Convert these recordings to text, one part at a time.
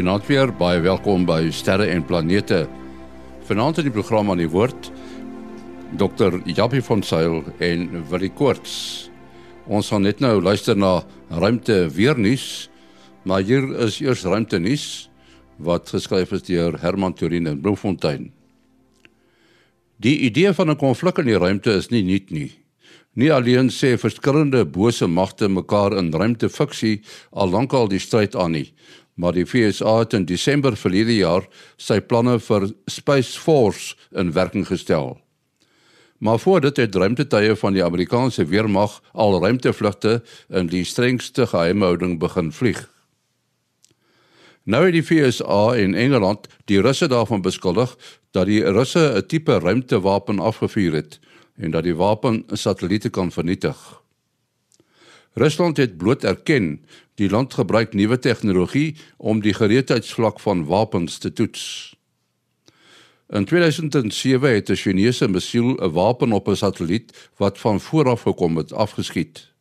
Goeienaand weer, baie welkom by Sterre en Planete. Vanaand in die program aan die woord Dr. Jappie van Sail en Willie Koorts. Ons gaan net nou luister na ruimte weer nuus, maar hier is eers ruimte nuus wat geskryf is deur Herman Turin in Bloemfontein. Die idee van 'n konflik in die ruimte is nie nuut nie. Nie alleen sê verskillende bose magte mekaar in ruimtefiksie al lankal die stryd aan nie, maar die FSA het in Desember verlede jaar sy planne vir Space Force in werking gestel. Maar voor dit het ruimtetuie van die Amerikaanse weermag al ruimtevlugte in die strengste geheimhouding begin vlieg. Nou het die FSA in Engeland die Russe daarvan beskuldig dat die Russe 'n tipe ruimtewapen afgevuur het en dat die wapen satelliete kan vernietig. Rusland het bloot erken die land gebruik nuwe tegnologie om die gereedheidsvlak van wapens te toets. In 2007 het 'n Chinese missiel 'n wapen op 'n satelliet wat van vooraf gekom het afgeskiet.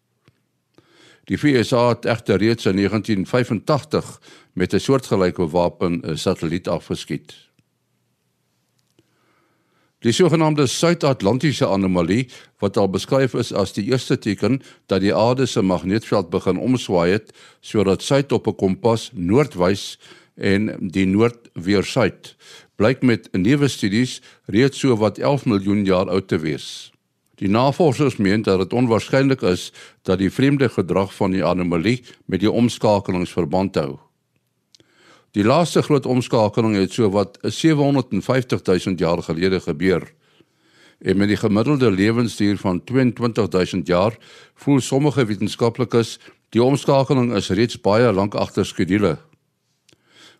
Die VSA het egter reeds in 1985 met 'n soortgelyke wapen 'n satelliet afgeskiet. Die sogenaamde Suid-Atlantiese anomalie wat al beskryf is as die eerste teken dat die aarde se magneetveld begin omswaai het sodat suid op 'n kompas noord wys en die noord weer suid blyk met nuwe studies reeds so wat 11 miljoen jaar oud te wees. Die navorsers meen dat dit onwaarskynlik is dat die vreemde gedrag van die anomalie met die omskakelings verband hou. Die laaste groot omskakeling het so wat 750 000 jaar gelede gebeur. En met die gemiddelde lewensduur van 22 000 jaar, voel sommige wetenskaplikes die omskakeling is reeds baie lank agter skedule.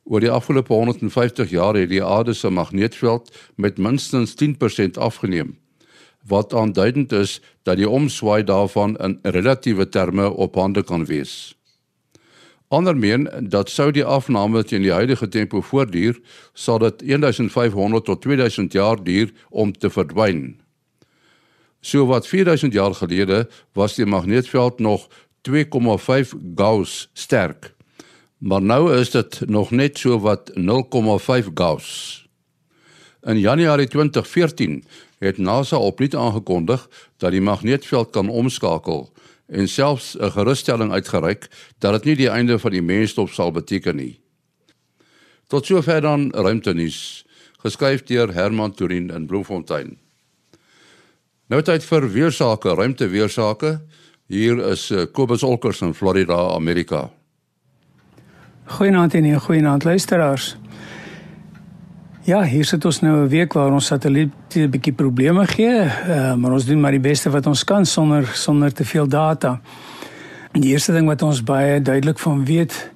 Oor die afgelope 150 jaar het die aarde se magneetveld met minstens 10% afgeneem, wat aanduidend is dat die omswaai daarvan in relatiewe terme op hande kan wees. Ander meen dat sou die afname teen die huidige tempo voortduur, sal dit 1500 tot 2000 jaar duur om te verdwyn. So wat 4000 jaar gelede was die magneetveld nog 2,5 Gauss sterk. Maar nou is dit nog net so wat 0,5 Gauss. In Januarie 2014 het NASA opnuut aangekondig dat die magneetveld kan omskakel en selfs 'n gerusstelling uitgereik dat dit nie die einde van die mensdom sal beteken nie. Tot sover dan ruimtenuus geskryf deur Herman Turin in Bloemfontein. Nou tyd vir weersake, ruimteweersake. Hier is eh, Kobus Olkers in Florida, Amerika. Goeienaand en goeienaand luisteraars. Ja, hier sit ons nou 'n week waar ons satelliet 'n bietjie probleme gee, uh, maar ons doen maar die beste wat ons kan sonder sonder te veel data. Die eerste ding wat ons baie duidelik van weet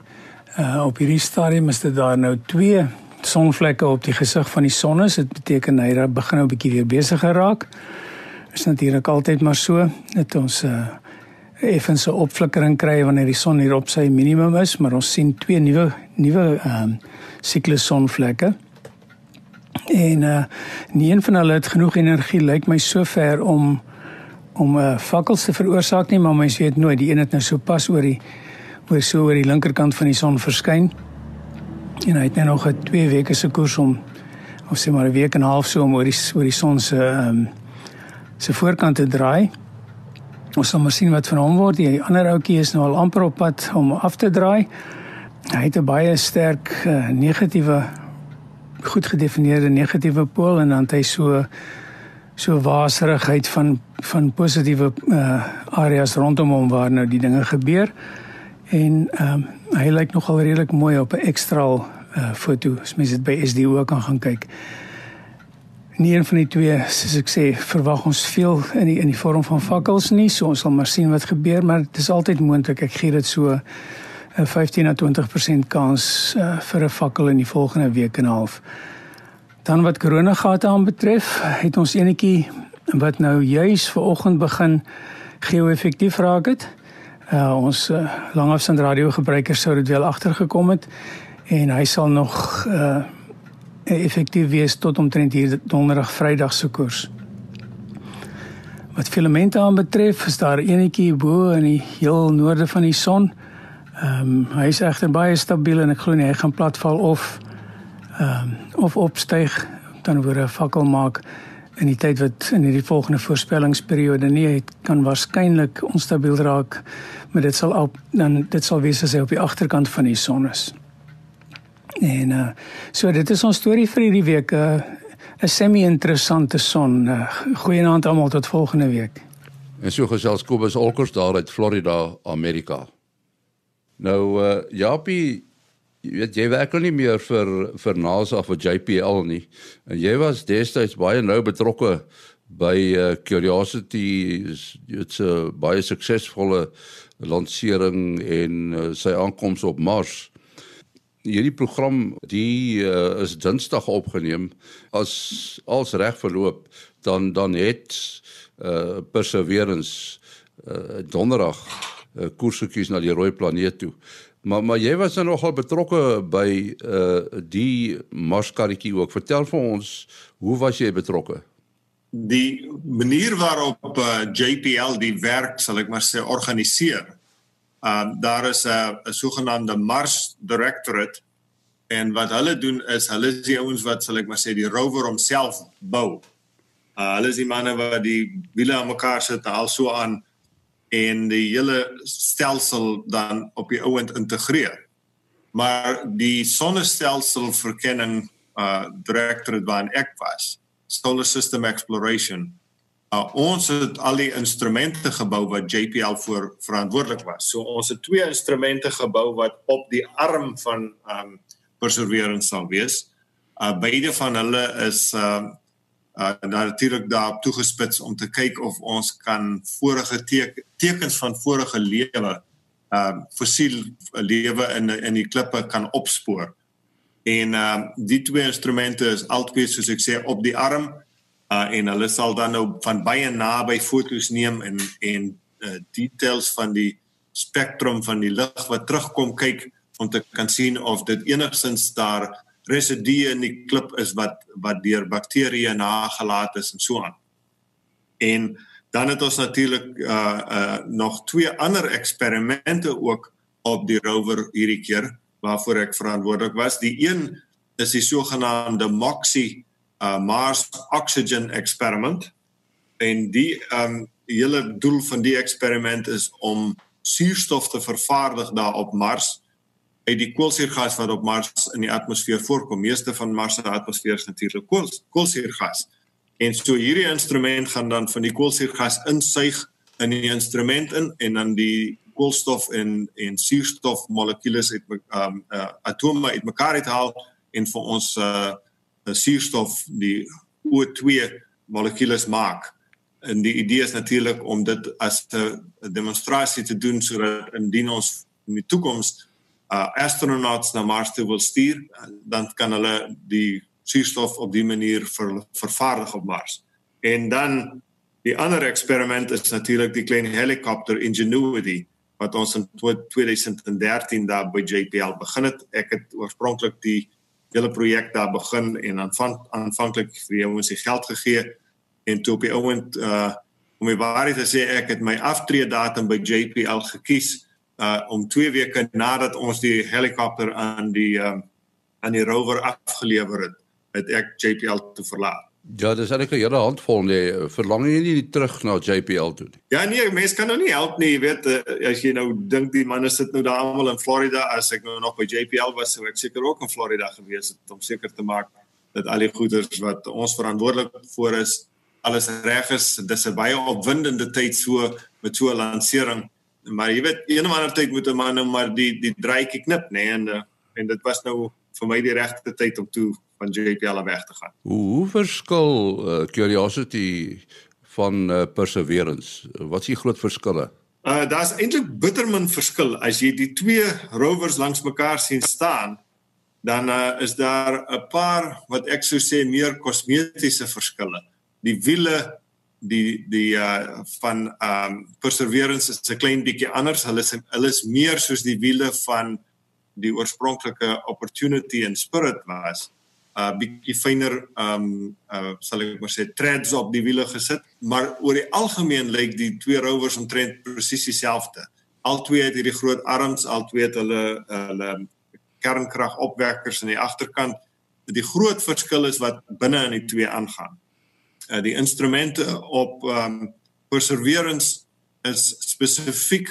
uh, op hierdie stadium is dat daar nou twee sonvlekke op die gesig van die son is. Dit beteken hy begin nou 'n bietjie weer besiger raak. Is natuurlik altyd maar so dat ons 'n uh, effense opflikkering kry wanneer die son hier op sy minimum is, maar ons sien twee nuwe nuwe ehm um, siklus sonvlekke. En uh nie een van hulle het genoeg energie lyk my sover om om 'n uh, fakkels te veroorsaak nie, maar mens weet nooit, die een het nou so pas oor die oor so oor die linkerkant van die son verskyn. En hy het net nog 'n 2 weke se koers om of sê maar 'n week en 'n half so om oor die oor die son se ehm um, se voorkant te draai. Ons sal maar sien wat van hom word. Die ander ouetjie is nou al amper op pad om af te draai. Hy het 'n baie sterk uh, negatiewe goed gedefinieerde negatiewe pool en dan hy so so waserigheid van van positiewe uh, areas rondom hom waar nou die dinge gebeur. En ehm um, hy lyk nogal redelik mooi op 'n ekstra uh, foto. As mens dit by SDO kan gaan kyk. Nie een van die twee soos ek sê verwag ons veel in die in die vorm van vakkels nie. So ons sal maar sien wat gebeur maar dit is altyd moontlik. Ek gee dit so 'n 15 na 20% kans uh, vir 'n fakkel in die volgende week en 'n half. Dan wat koronagate aanbetref, het ons enetjie wat nou juis ver oggend begin geo-effektief raak het. Uh, ons uh, langafstand radio gebruikers sou dit wel agtergekom het en hy sal nog uh, effektief wees tot omtrent hier donderdag Vrydag se koers. Wat filamente aanbetref, is daar enetjie bo in die heel noorde van die son Ehm um, hy is egter baie stabiel en ek glo nie hy gaan platval of ehm um, of opstyg dan word 'n fakkel maak in die tyd wat in hierdie volgende voorspellingsperiode nie het kan waarskynlik onstabiel raak maar dit sal op dan dit sal wees as hy op die agterkant van die son is. En uh so dit is ons storie vir hierdie week 'n uh, 'n semi-interessante son. Uh, Goeienaand almal tot volgende week. En so gesels Kobus Olkers daar uit Florida, Amerika. Nou uh Japie jy weet jy werk nie meer vir vir NASA of vir JPL nie. En jy was destyds baie nou betrokke by uh, Curiosity, dit's 'n uh, baie suksesvolle lansering en uh, sy aankoms op Mars. Hierdie program die uh, is Dinsdag opgeneem as als reg verloop dan dan het uh, Perseverance uh, Donderdag uh, koersetjies na die rooi planeet toe. Maar maar jy was nou nogal betrokke by uh die marskarretjie ook. Vertel vir ons, hoe was jy betrokke? Die manier waarop uh, JPL die werk, sal ek maar sê, organiseer. Um uh, daar is 'n 'n sogenaamde Mars Directorate en wat hulle doen is hulle is die ouens wat sal ek maar sê die rover homself bou. Uh hulle is die manne wat die wiele aan mekaar sit al so aan en die hele stelsel dan op die ouend integreer. Maar die sonnestelsel verkenning uh direkteur wat ek was, Solar System Exploration. Uh, ons het al die instrumente gebou wat JPL voor verantwoordelik was. So ons het twee instrumente gebou wat op die arm van um Perseverance sal wees. Uh beide van hulle is uh uh natuurlik daarop toegespits om te kyk of ons kan vorige teke, tekens van vorige lewe uh fossiel lewe in in die klippe kan opspoor. En uh die twee instrumente is altyd soos ek sê op die arm uh en hulle sal dan nou van baie naby fotos neem en en uh, details van die spektrum van die lig wat terugkom kyk om te kan sien of dit enigstens daar residue in die klip is wat wat deur bakterieë nagelaat is en so aan. En dan het ons natuurlik uh uh nog twee ander eksperimente ook op die rover hierdie keer waarvoor ek verantwoordelik was. Die een is die sogenaamde MOXIE uh Mars Oxygen Experiment. En die um hele doel van die eksperiment is om suurstof te vervaardig daar op Mars uit die koolsuurgas wat op Mars in die atmosfeer voorkom. Meeste van Mars se atmosfeer is natuurlik kool, koolsuurgas. En so hierdie instrument gaan dan van die koolsuurgas insuig in die instrument in en dan die koolstof en en suurstof molekules uit um uh, atome uitmekaar uithaal en vir ons uh suurstof die O2 molekules maak. En die idee is natuurlik om dit as 'n demonstrasie te doen sodat indien ons in die toekoms uh astronauts na Mars toe wil stuur, uh, dan kan hulle die suurstof op die manier ver, vervaardig op Mars. En dan die ander eksperiment is natuurlik die klein helikopter Ingenuity wat ons in 2013 daar by JPL begin het. Ek het oorspronklik die hele projek daar begin en aanvanklik vir ons die geld gegee en toe op die oomblik uh om my waarheid te sê ek het my aftrede datum by JPL gekies uh om 2 weke nadat ons die helikopter aan die um aan die rover afgelewer het, het ek JPL toe verlaat. Ja, dis eintlik 'n hele handvol nee, verlang jy nie terug na JPL toe nie. Ja nee, mense kan nou nie help nie, jy weet uh, as jy nou dink die manne sit nou daar almal in Florida as ek nou nog by JPL was, sou ek seker ook in Florida gewees het om seker te maak dat al die goederes wat ons verantwoordelik vir is alles reg is. Dis 'n baie opwindende tyd so met so 'n lansering maar jy weet een of ander tyd moet 'n man nou maar die die draadjie knip nê nee, en uh, en dit was nou vir my die regte tyd om toe van JPL weg te gaan. Hoe, hoe verskil uh, Curiosity van uh, Perseverance? Wat is die groot verskille? Uh daar's eintlik bittermin verskil as jy die twee rovers langs mekaar sien staan. Dan uh, is daar 'n paar wat ek sou sê meer kosmetiese verskille. Die wiele die die uh van um perseverance is 'n klein bietjie anders. Hulle is hulle is meer soos die wiele van die oorspronklike opportunity en spirit was. Uh bietjie fyner um uh sal ek maar sê treads op die wiele gesit, maar oor die algemeen lyk die twee rovers omtrent presies dieselfde. Albei het hierdie groot arms, albei het hulle hulle kernkragopwekkers aan die agterkant. Die groot verskil is wat binne in die twee aangaan. Uh die instrumente op um Perseverance is spesifiek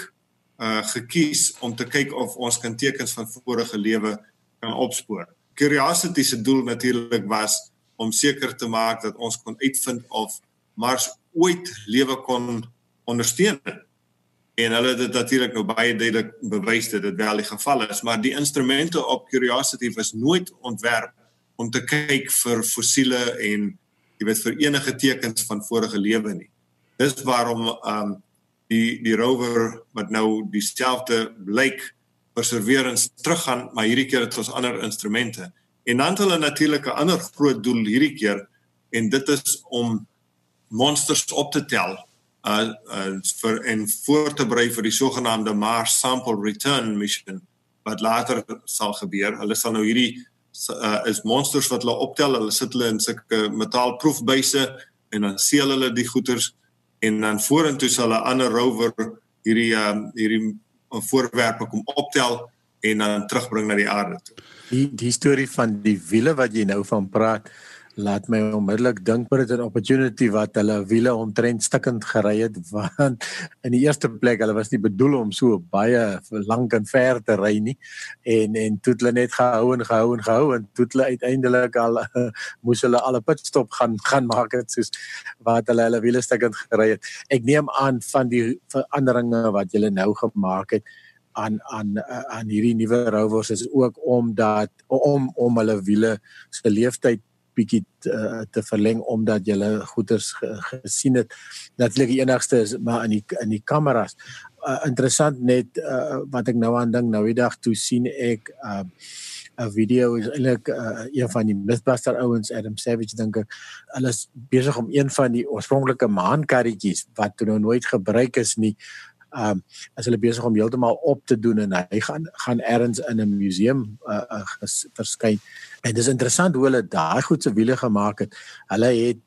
uh gekies om te kyk of ons kan tekens van vorige lewe kan opspoor. Curiosity se doel natuurlik was om seker te maak dat ons kon uitvind of Mars ooit lewe kon ondersteun. En hulle het natuurlik nou baie duidelik bewys dat dit wel die geval is, maar die instrumente op Curiosity was nooit ontwerp om te kyk vir fossiele en jy weet vir enige tekens van vorige lewe nie. Dis waarom um die die rover wat nou dieselfde blyk perseverance teruggaan, maar hierdie keer het ons ander instrumente. En dan het hulle natuurlik 'n ander groot doel hierdie keer en dit is om monsters op te tel uh, uh vir en voor te berei vir die sogenaamde Mars Sample Return Mission wat later sal gebeur. Hulle sal nou hierdie uh, is monsters wat hulle optel. Hulle sit hulle in sulke metaalproefbuise en dan seël hulle die goeters en dan vorentoe sal 'n ander rover hierdie um, hierdie voorwerpe kom optel en dan terugbring na die aarde toe. Die die storie van die wiele wat jy nou van praat, laat my onmiddellik dink oor 'n opportunity wat hulle wiele omtrent stukkend gery het want in die eerste plek hulle was nie bedoel om so baie lank en ver te ry nie. En en toe hulle net gehou en gehou en gehou en toe hulle uiteindelik al moes hulle al 'n pitstop gaan gaan maak het soos wat hulle hulle wiele stukkend gery het. Ek neem aan van die veranderinge wat julle nou gemaak het aan aan aan hierdie nuwe rovers is ook omdat om om hulle wiele se leeftyd bietjie uh, te verleng omdat jy goeders ge, gesien het. Natuurlik die enigste is maar in die in die kameras. Uh, interessant net uh, wat ek nou aan dink nou die dag toe sien ek 'n uh, video is eintlik uh, een van die Mythbuster ouens Adam Savage dink ek hulle is besig om een van die oorspronklike maankarretjies wat toe nou nooit gebruik is nie ehm um, as hulle besig om heeltemal op te doen en hy gaan gaan ergens in 'n museum uh, uh, verskyn. En dis interessant hoe hulle daai goed se wiele gemaak het. Hulle het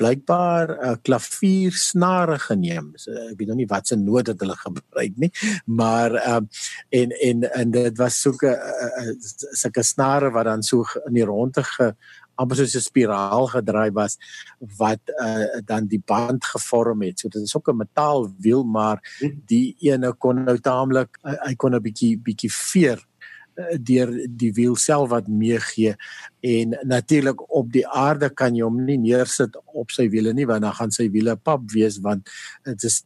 blykbaar 'n uh, klaviersnare geneem. So, ek weet nog nie wat se noot het hulle gebruik nie, maar ehm um, en en en dit was so 'n uh, uh, sulke snare wat dan so in die ronde ge amper soos 'n spiraal gedraai was wat uh, dan die band gevorm het. So dit is ook 'n metaalwiel, maar die ene kon nou taamlik uh, hy kon 'n bietjie bietjie veer uh, deur die wiel self wat meegee. En natuurlik op die aarde kan jy hom nie neersit op sy wiele nie want dan gaan sy wiele pap wees want dit is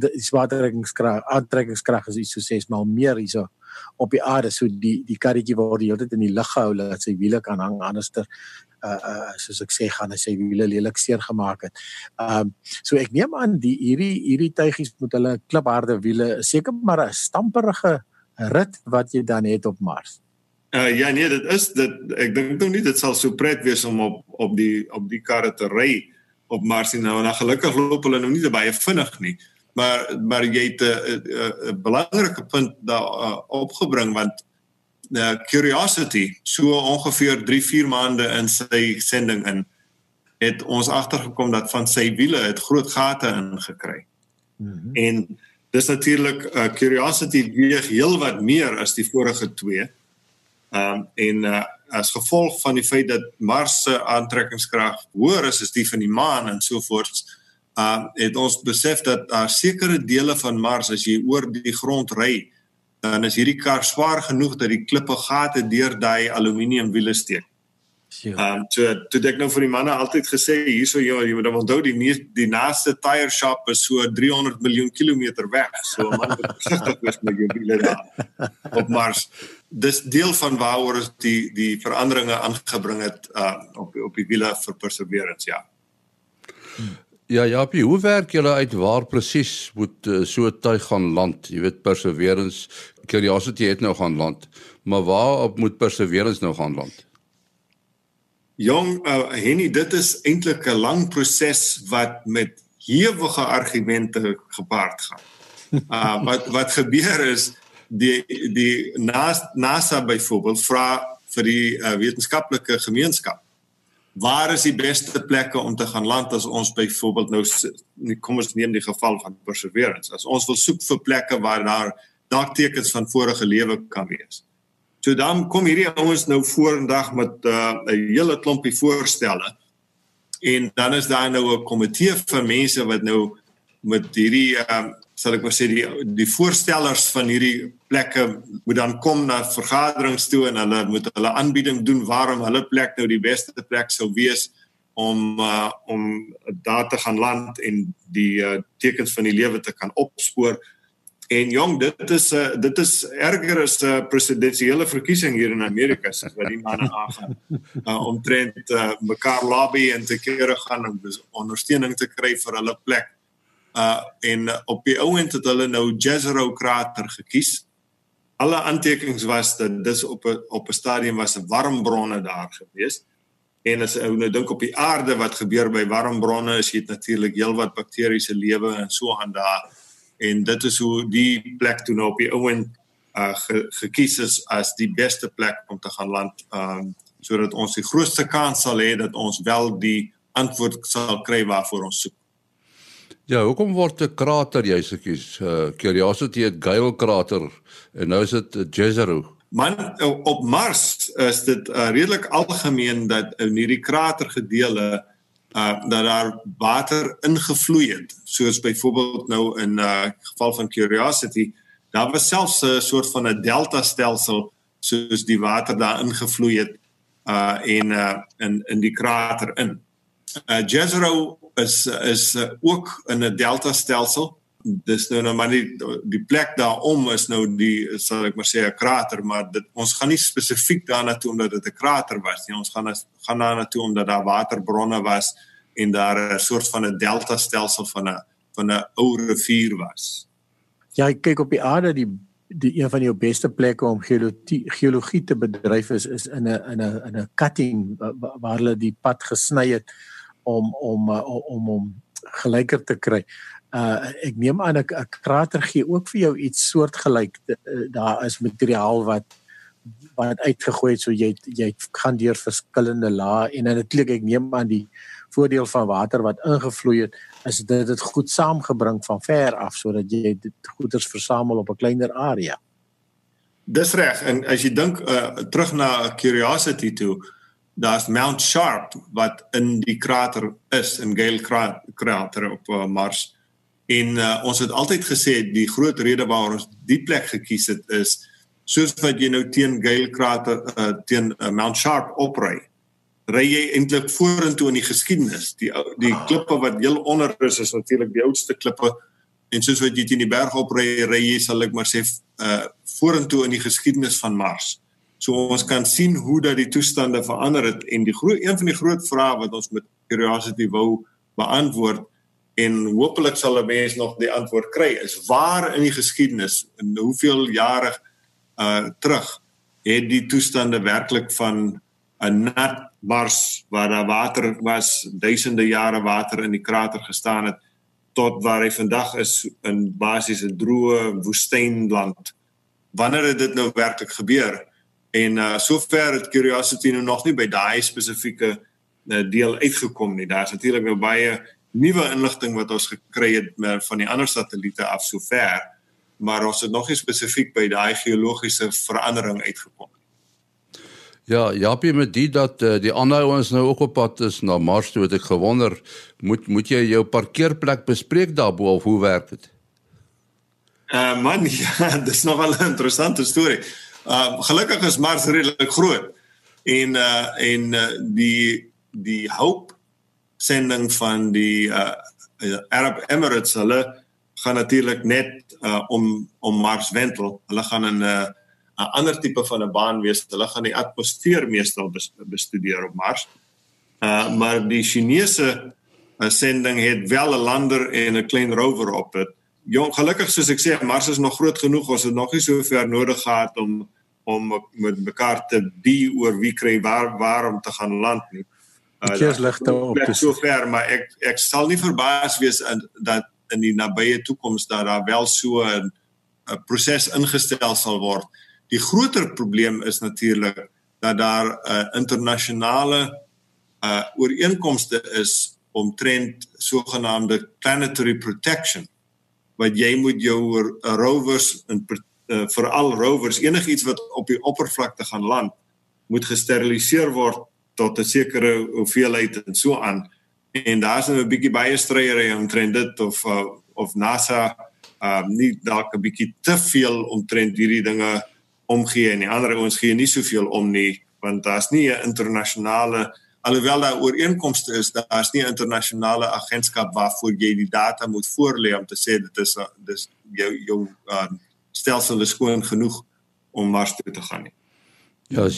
die swaartrekkingskrag aantrekkingskrag is iets so 6 maal meer hierso op die aarde so die die karretjie word die hele tyd in die lug gehou dat sy wiele kan hang anderster uh uh soos ek sê gaan hy sy wiele lelik seer gemaak het. Ehm um, so ek neem aan die hierdie hierdie tuigies met hulle klipharde wiele seker maar 'n stamperige rit wat jy dan het op Mars. Uh ja nee, dit is dit ek dink nou nie dit sal so pret wees om op op die op die karre te ry op Mars nie nou en gelukkig loop hulle nou nie baie vinnig nie. Uh maar maar jy het 'n belangrike punt daar uh, opgebring want uh, curiosity so ongeveer 3 4 maande in sy sending in het ons agtergekom dat van sy wiele het groot gate ingekry. Mm -hmm. En dis natuurlik uh, curiosity weeg heel wat meer as die vorige twee. Ehm um, en uh, as gevolg van die feit dat Mars se aantrekkingskrag hoër is as die van die maan en so voort uh het ons besef dat daar uh, sekere dele van Mars as jy oor die grond ry, dan is hierdie kar swaar genoeg dat die klippe gate deur daai aluminium wiele steek. Ja. Um so toe ek nou vir die manne altyd gesê hierso jy jy moet onthou die nie, die naaste tire shop is so 300 miljoen kilometer weg. So man moet versigtig wees met jou wiele daar op Mars. Dis deel van waaroor ons die die veranderinge aangebring het uh op op die wiele vir perseverance ja. Hmm. Ja, Japie, hoe werk julle uit waar presies moet uh, so 'n tuig gaan land? Jy weet Perseverance, Curiosity het nou gaan land, maar waar op moet Perseverance nou gaan land? Jong, uh, Henny, dit is eintlik 'n lang proses wat met hewige argumente gepaard gaan. Uh wat wat gebeur is die die NASA byvoorbeeld vra vir die uh, wetenskaplike gemeenskap waar is die beste plekke om te gaan land as ons byvoorbeeld nou kom ons neem die geval van perseverance as ons wil soek vir plekke waar daar dalk tekens van vorige lewe kan wees. So dan kom hierdie ouens nou vorendag met uh, 'n uh, hele klompie voorstelle en dan is daar nou 'n komitee van mense wat nou met hierdie uh, sal ek maar sê die die voorstellers van hierdie plekke moet dan kom na vergaderings toe en hulle moet hulle aanbieding doen waarom hulle plek nou die beste plek sou wees om uh, om daar te gaan land en die uh, tekens van die lewe te kan opspoor. En jong dit is uh, dit is erger as 'n uh, presidentsiële verkiesing hier in Amerika soos wat die manne aangaan. Uh, omtrent uh, mekaar lobby en te kere gaan om ondersteuning te kry vir hulle plek uh en op die ouend het hulle nou Jezero krater gekies. Alle aantekenings was dat dis op 'n op 'n stadium was 'n warm bronne daar gewees. En as ou nou dink op die aarde wat gebeur by warm bronne is dit natuurlik heelwat bakteriese lewe en so aan daar. En dit is hoe die plek toe nou op die ouend uh ge, gekies is as die beste plek om te gaan land um sodat ons die grootste kans sal hê dat ons wel die antwoord sal kry waarvoor ons soek. Ja, hoekom word 'n krater jy sekies? Uh Curiosity het Gale krater en nou is dit Jezero. Man op Mars is dit uh, redelik algemeen dat in hierdie kratergedele uh dat daar water ingevloei het. Soos byvoorbeeld nou in uh geval van Curiosity, daar was selfs 'n soort van 'n delta stelsel soos die water daar ingevloei het uh en uh in in die krater in. Uh Jezero is is uh, ook in 'n delta stelsel. Dis nou nou maar nie die plek daarom is nou die sal ek maar sê 'n krater, maar dit ons gaan nie spesifiek daarna toe omdat dit 'n krater was nie. Ons gaan as, gaan daarna toe omdat daar waterbronne was en daar 'n soort van 'n delta stelsel van 'n van 'n ou rivier was. Ja, ek kyk op die aarde die die een van jou beste plekke om geologie geologie te bedryf is is in 'n in 'n in 'n cutting waar hulle die pad gesny het om om uh, om om gelyker te kry. Uh ek neem aan 'n krater gee ook vir jou iets soortgelyk. Uh, daar is materiaal wat wat uitgegooi het so jy jy gaan deur verskillende lae en natuurlik ek neem aan die voordeel van water wat ingevloei het is dit dit goed saamgebring van ver af sodat jy dit goeders versamel op 'n kleiner area. Dis reg en as jy dink uh, terug na curiosity toe daar's Mount Sharp wat in die krater is in Gale krater op uh, Mars. En uh, ons het altyd gesê die groot rede waarom ons die plek gekies het is soos wat jy nou teen Gale krater uh, teen uh, Mount Sharp opry. Ry jy eintlik vorentoe in die geskiedenis. Die die klippe wat heel onder is is natuurlik die oudste klippe en soos wat jy teen die berg opry, ry jy sal ek maar sê uh vorentoe in die geskiedenis van Mars. So ons kan sien hoe dat die toestande verander het en die groot een van die groot vrae wat ons met curiosity wou beantwoord en hopelik sal 'n mens nog die antwoord kry is waar in die geskiedenis en hoeveel jare uh terug het die toestande werklik van 'n nat Mars waar daar water was duisende jare water in die krater gestaan het tot waar hy vandag is in basies 'n droë woestynland. Wanneer het dit nou werklik gebeur En uh sover het Curiosity nou nog nie by daai spesifieke uh, deel uitgekom nie. Daar's natuurlik nou baie nuwe inligting wat ons gekry het met, van die ander satelliete af sover, maar ons het nog nie spesifiek by daai geologiese verandering uitgekom nie. Ja, Japie met dit dat uh, die ander ouens nou ook op pad is na Mars toe het ek gewonder, moet moet jy jou parkeerplek bespreek daarbo of hoe werk dit? Uh man, ja, dis nog wel 'n interessante storie. Uh gelukkig is Mars redelik groot. En uh en uh, die die hoop sending van die uh Arab Emirates hulle gaan natuurlik net uh om om Mars wentel. Hulle gaan in 'n uh, 'n ander tipe van 'n baan wees. Hulle gaan die atmosfeer meestal bestudeer op Mars. Uh maar die Chinese uh, sending het wel 'n lander en 'n klein rover op dit jong gelukkig soos ek sê Mars is nog groot genoeg ons het nog nie so ver nodig gehad om om met mekaar te die oor wie kry waar waar om te gaan land nie. Uh, Dit is ligte op te so ver maar ek ek sal nie verbaas wees in dat in die nabye toekoms dat daar wel so 'n 'n proses ingestel sal word. Die groter probleem is natuurlik dat daar 'n uh, internasionale uh ooreenkomste is omtrent sogenaamde planetary protection wat jy moet jou rovers en uh, veral rovers enigiets wat op die oppervlakte gaan land moet gesteriliseer word tot 'n sekere hoeveelheid en so aan. En daar's nou 'n bietjie baie stryery omtrent dit of uh, of NASA um nie dalk 'n bietjie te veel omtrent hierdie dinge omgee en die ander ouens gee nie soveel om nie want daar's nie 'n internasionale alhoewel daar ooreenkomste is daar's nie 'n internasionale agentskap waarvoor jy die data moet voorlê om te sê dit is dis jou jou uh, stelsel is skoon genoeg om Mars toe te gaan nie. Ja,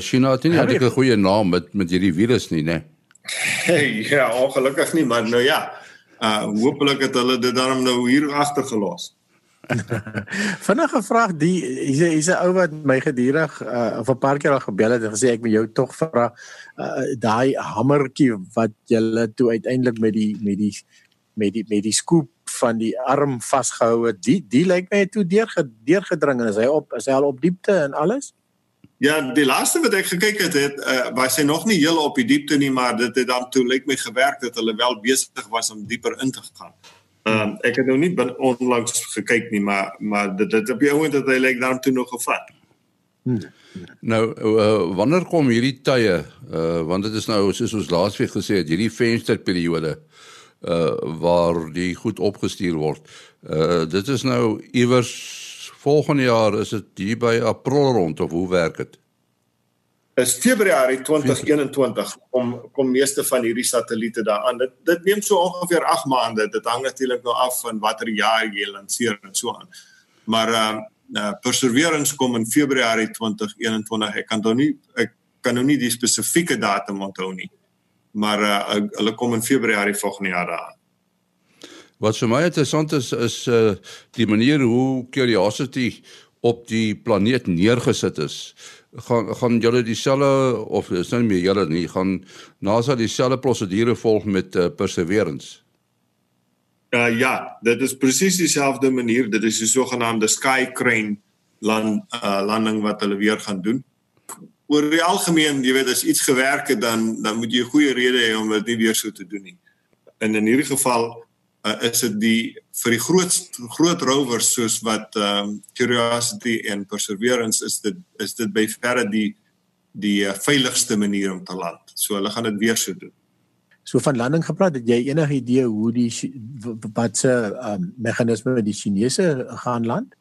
China het nie ja, 'n goeie naam met met hierdie virus nie, né? Hey, ja, ongelukkig nie, maar nou ja. Uh hopelik het hulle dit dan nou hier agtergelos. Vinnige vraag die hier's 'n ou wat my gedurig uh, of 'n paar keer al gebel het en gesê ek moet jou tog vra uh, daai hamertjie wat jy toe uiteindelik met die met die met die met die skoop van die arm vasgehou het die die lyk my toe deur deurgedring en is hy op is hy al op diepte en alles Ja, die laaste wat ek gekyk het, het uh, was hy nog nie heel op die diepte nie, maar dit het dan toe lyk my gewerk dat hulle wel besig was om dieper in te gaan. Ehm um, ek het nou nie onlangs gekyk nie, maar maar dit dit op die ouend dat hy lyk dan toe nog gevat. Hmm. Nou uh, wanneer kom hierdie tye uh, want dit is nou soos ons laasweek gesê het hierdie vensterperiode uh waar die goed opgestuur word. Uh dit is nou iewers volgende jaar is dit hier by April rond of hoe werk dit? Is Februarie 2021 kom kom meeste van hierdie satelliete daaraan. Dit dit neem so ongeveer 8 maande. Dit hang natuurlik nou af van watter jaar jy lanseer en so aan. Maar ehm uh, uh, Perseverance kom in Februarie 2021. Ek kan nou nie ek kan nou nie die spesifieke datum onthou nie. Maar uh, hulle kom in Februarie volgende jaar daar. Wat vir my interessant is is uh, die manier hoe Curiosity op die planeet neergesit is gaan gaan julle dieselfde of is nou nie meer julle nie gaan NASA dieselfde prosedure volg met uh, Perseverance. Uh, ja, dit is presies dieselfde manier. Dit is die sogenaamde sky crane land uh, landing wat hulle weer gaan doen. Oor die algemeen, jy weet as iets gewerk het dan dan moet jy 'n goeie rede hê om dit nie weer so te doen nie. En in hierdie geval uh, is dit die vir die groot groot rovers soos wat um, Curiosity en Perseverance is dit is dit by verre die die uh, veiligste manier om te land. So hulle gaan dit weer so doen. So van landing gepraat, het jy enige idee hoe die wat se um, meganisme met die Chinese gaan land?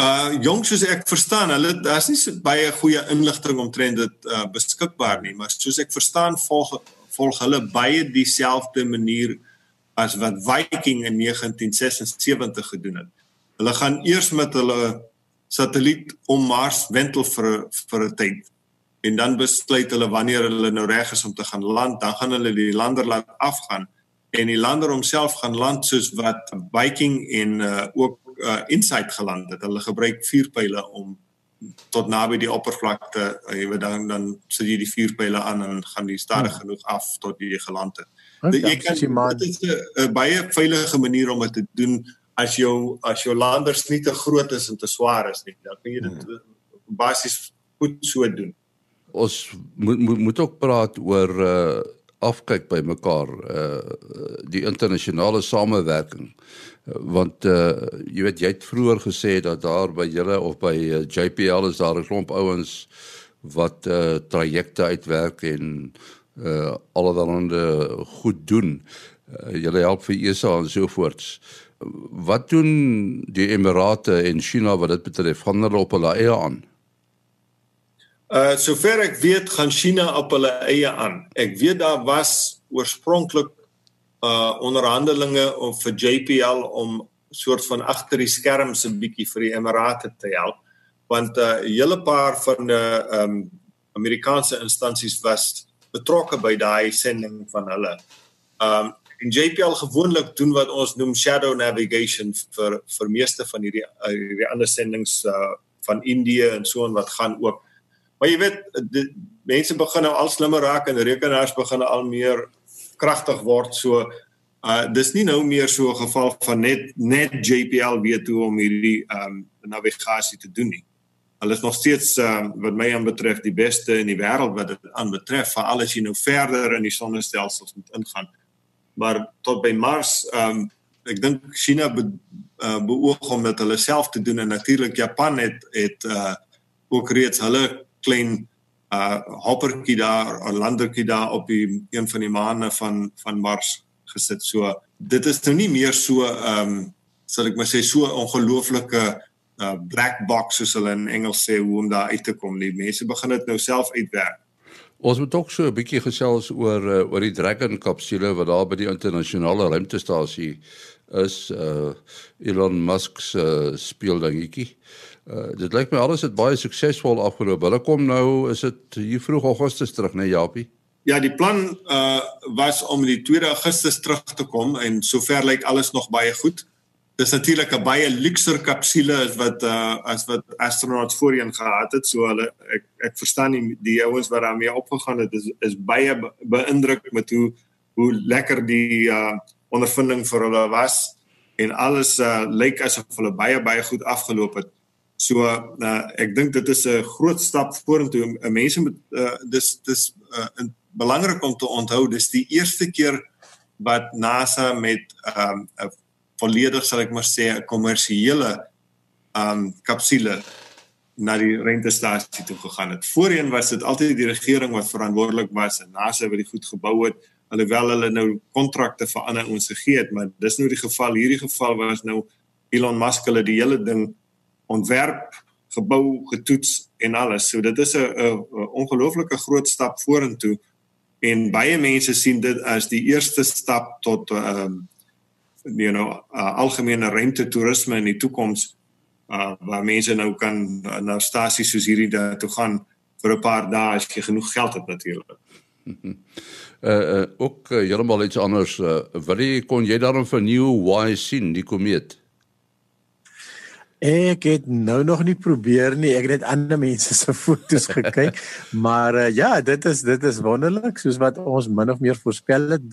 Uh jongs soos ek verstaan, hulle daar's nie so baie goeie inligting omtrent dit uh, beskikbaar nie, maar soos ek verstaan volg volg hulle baie dieselfde manier as wat Viking in 1976 gedoen het. Hulle gaan eers met hulle satelliet om Mars wentel vir vir 'n tyd. En dan besluit hulle wanneer hulle nou reg is om te gaan land, dan gaan hulle die lander laat afgaan en die lander homself gaan land soos wat Viking en uh, ook uh, Insight geland het. Hulle gebruik vuurpyle om tot naby die oppervlakte, uh, jy weet dan dan sit jy die vuurpyle aan en gaan die stadig hmm. genoeg af tot jy geland het. Dit jy kan dit is 'n baie veilige manier om dit te doen as jou as jou landers nie te groot is en te swaar is nie. Dan kan jy dit hmm. basies goed so doen. Ons moet moet moet ook praat oor uh afkyk by mekaar uh die internasionale samewerking want uh jy weet jy het vroeër gesê dat daar by julle of by uh, JPL is daar 'n klomp ouens wat uh trajecte uitwerk en uh allerhande goed doen. Uh, julle help vir ESA en so voorts. Wat doen die Emirate en China wat dit betref? Gaan hulle op hulle eie aan? Uh sover ek weet, gaan China op hulle eie aan. Ek weet daar was oorspronklik uh onderhandelinge om vir JPL om soort van agter die skerms 'n bietjie vir die Emirate te help want 'n uh, hele paar van die uh, um Amerikaanse instansies was betrokke by daai sending van hulle. Um en JPL gewoonlik doen wat ons noem shadow navigation vir vir meeste van hierdie uh, hierdie ander sendings uh, van Indië en so en wat gaan ook. Maar jy weet die mense begin nou al slimmer raak en rekenaars begin al meer kragtig word so uh dis nie nou meer so 'n geval van net net JPL weet hoe om hierdie um navigasie te doen nie. Hulle is nog steeds uh, wat my aanbetref die beste in die wêreld wat dit aanbetref vir alles jy nou verder in die sonnestelsels moet ingaan. Maar tot by Mars, um, ek dink China be, uh, beoog om dit hulle self te doen en natuurlik Japan het het uh, ook reeds hulle klein uh hoppertjie daar, 'n landertjie daar op die een van die maane van van Mars gesit. So dit is nou nie meer so ehm um, sal ek maar sê so ongelooflike uh black box soos hulle in Engels sê hoe om daar uit te kom. Die mense begin dit nou self uitwerk. Ons moet ook so 'n bietjie gesels oor uh, oor die Dragon kapsule wat daar by die internasionale ruimtestasie is uh Elon Musk se uh, speeldingetjie. Uh dit lyk my alles het baie suksesvol afgeloop. Hulle kom nou is dit hier vroeg Augustus terug, né, nee, Japie? Ja, die plan uh was om die 2 Augustus terug te kom en sover lyk alles nog baie goed. Dis natuurlik 'n baie luukser kapsule as wat uh as wat astronauts voorheen gehad het. So hulle ek ek verstaan nie die ouens wat daarmee opgegaan het is is baie beïndruk met hoe hoe lekker die uh ondervinding vir hulle was en alles uh lyk asof hulle baie baie goed afgeloop het. So uh, ek dink dit is 'n groot stap vorentoe. Mense moet uh, dis dis uh, belangrik om te onthou dis die eerste keer wat NASA met 'n um, volledig sal ek maar sê 'n kommersiële um kapsule na die ruimtestasie toe gegaan het. Voorheen was dit altyd die regering wat verantwoordelik was en NASA wat die goed gebou het alhoewel hulle nou kontrakte vir ander ons gegee het, maar dis nou die geval hierdie geval was nou Elon Musk hulle die hele ding ontwerp, gebou, getoets en alles. So dit is 'n ongelooflike groot stap vorentoe en baie mense sien dit as die eerste stap tot ehm um, you know uh, algemene ruimte toerisme in die toekoms uh, waar mense nou kan uh, na stasies soos hierdie daar toe gaan vir 'n paar dae as jy genoeg geld het natuurlik. uh, uh ook uh, heeltemal iets anders. Uh, wat kon jy daarom vernuwe why sien die komeet? Ek het nou nog nie probeer nie. Ek het net ander mense se foto's gekyk. maar uh, ja, dit is dit is wonderlik soos wat ons min of meer voorspel het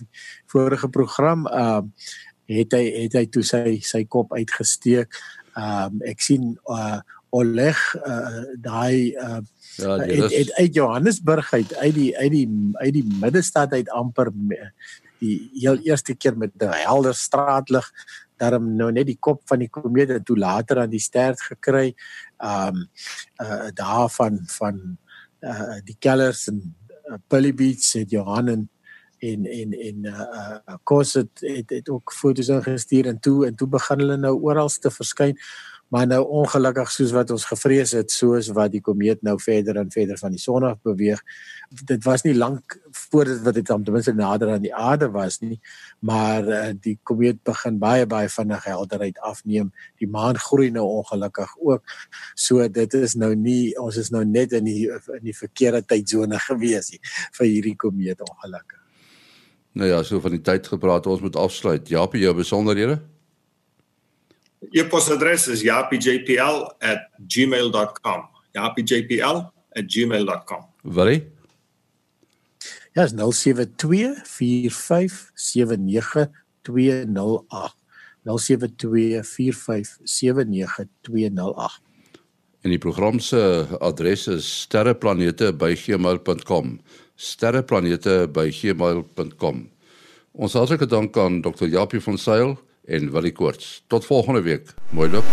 vorige program. Ehm uh, het hy het hy toe sy sy kop uitgesteek. Ehm um, ek sien uh Oleg uh daai uh ja, het, het uit Johannesburg uit uit die uit die uit die middestad uit amper die heel eerste keer met 'n helder straatlig daarom nou net die kop van die komeet en toe later aan die stert gekry. Um uh daarvan van uh die kellers en uh, Billy Beats het Johan en en en en uh, uh kos het, het het ook foto's ingestuur en toe en toe begin hulle nou oral te verskyn maar nou ongelukkig soos wat ons gevrees het soos wat die komeet nou verder en verder van die son af beweeg dit was nie lank voor dit wat dit om ten minste nader aan die aarde was nie maar uh, die komeet begin baie baie vinnig helderheid afneem. Die maan groei nou ongelukkig ook. So dit is nou nie ons is nou net in die in die verkeerde tydsone gewees nie vir hierdie komeet ongelukkig nou ja so van die tyd gepraat ons moet afsluit Japie jou besonderhede E-posadres is yapijpl@gmail.com. yapijpl@gmail.com. Wat? Ja, is 0724579208. 0724579208. En die program se adres is sterreplanete@gmail.com. sterreplanete@gmail.com. Ons hartlike dank aan Dr. Japie van Sail en Willie Koorts. Tot volgende week. Mooi loop.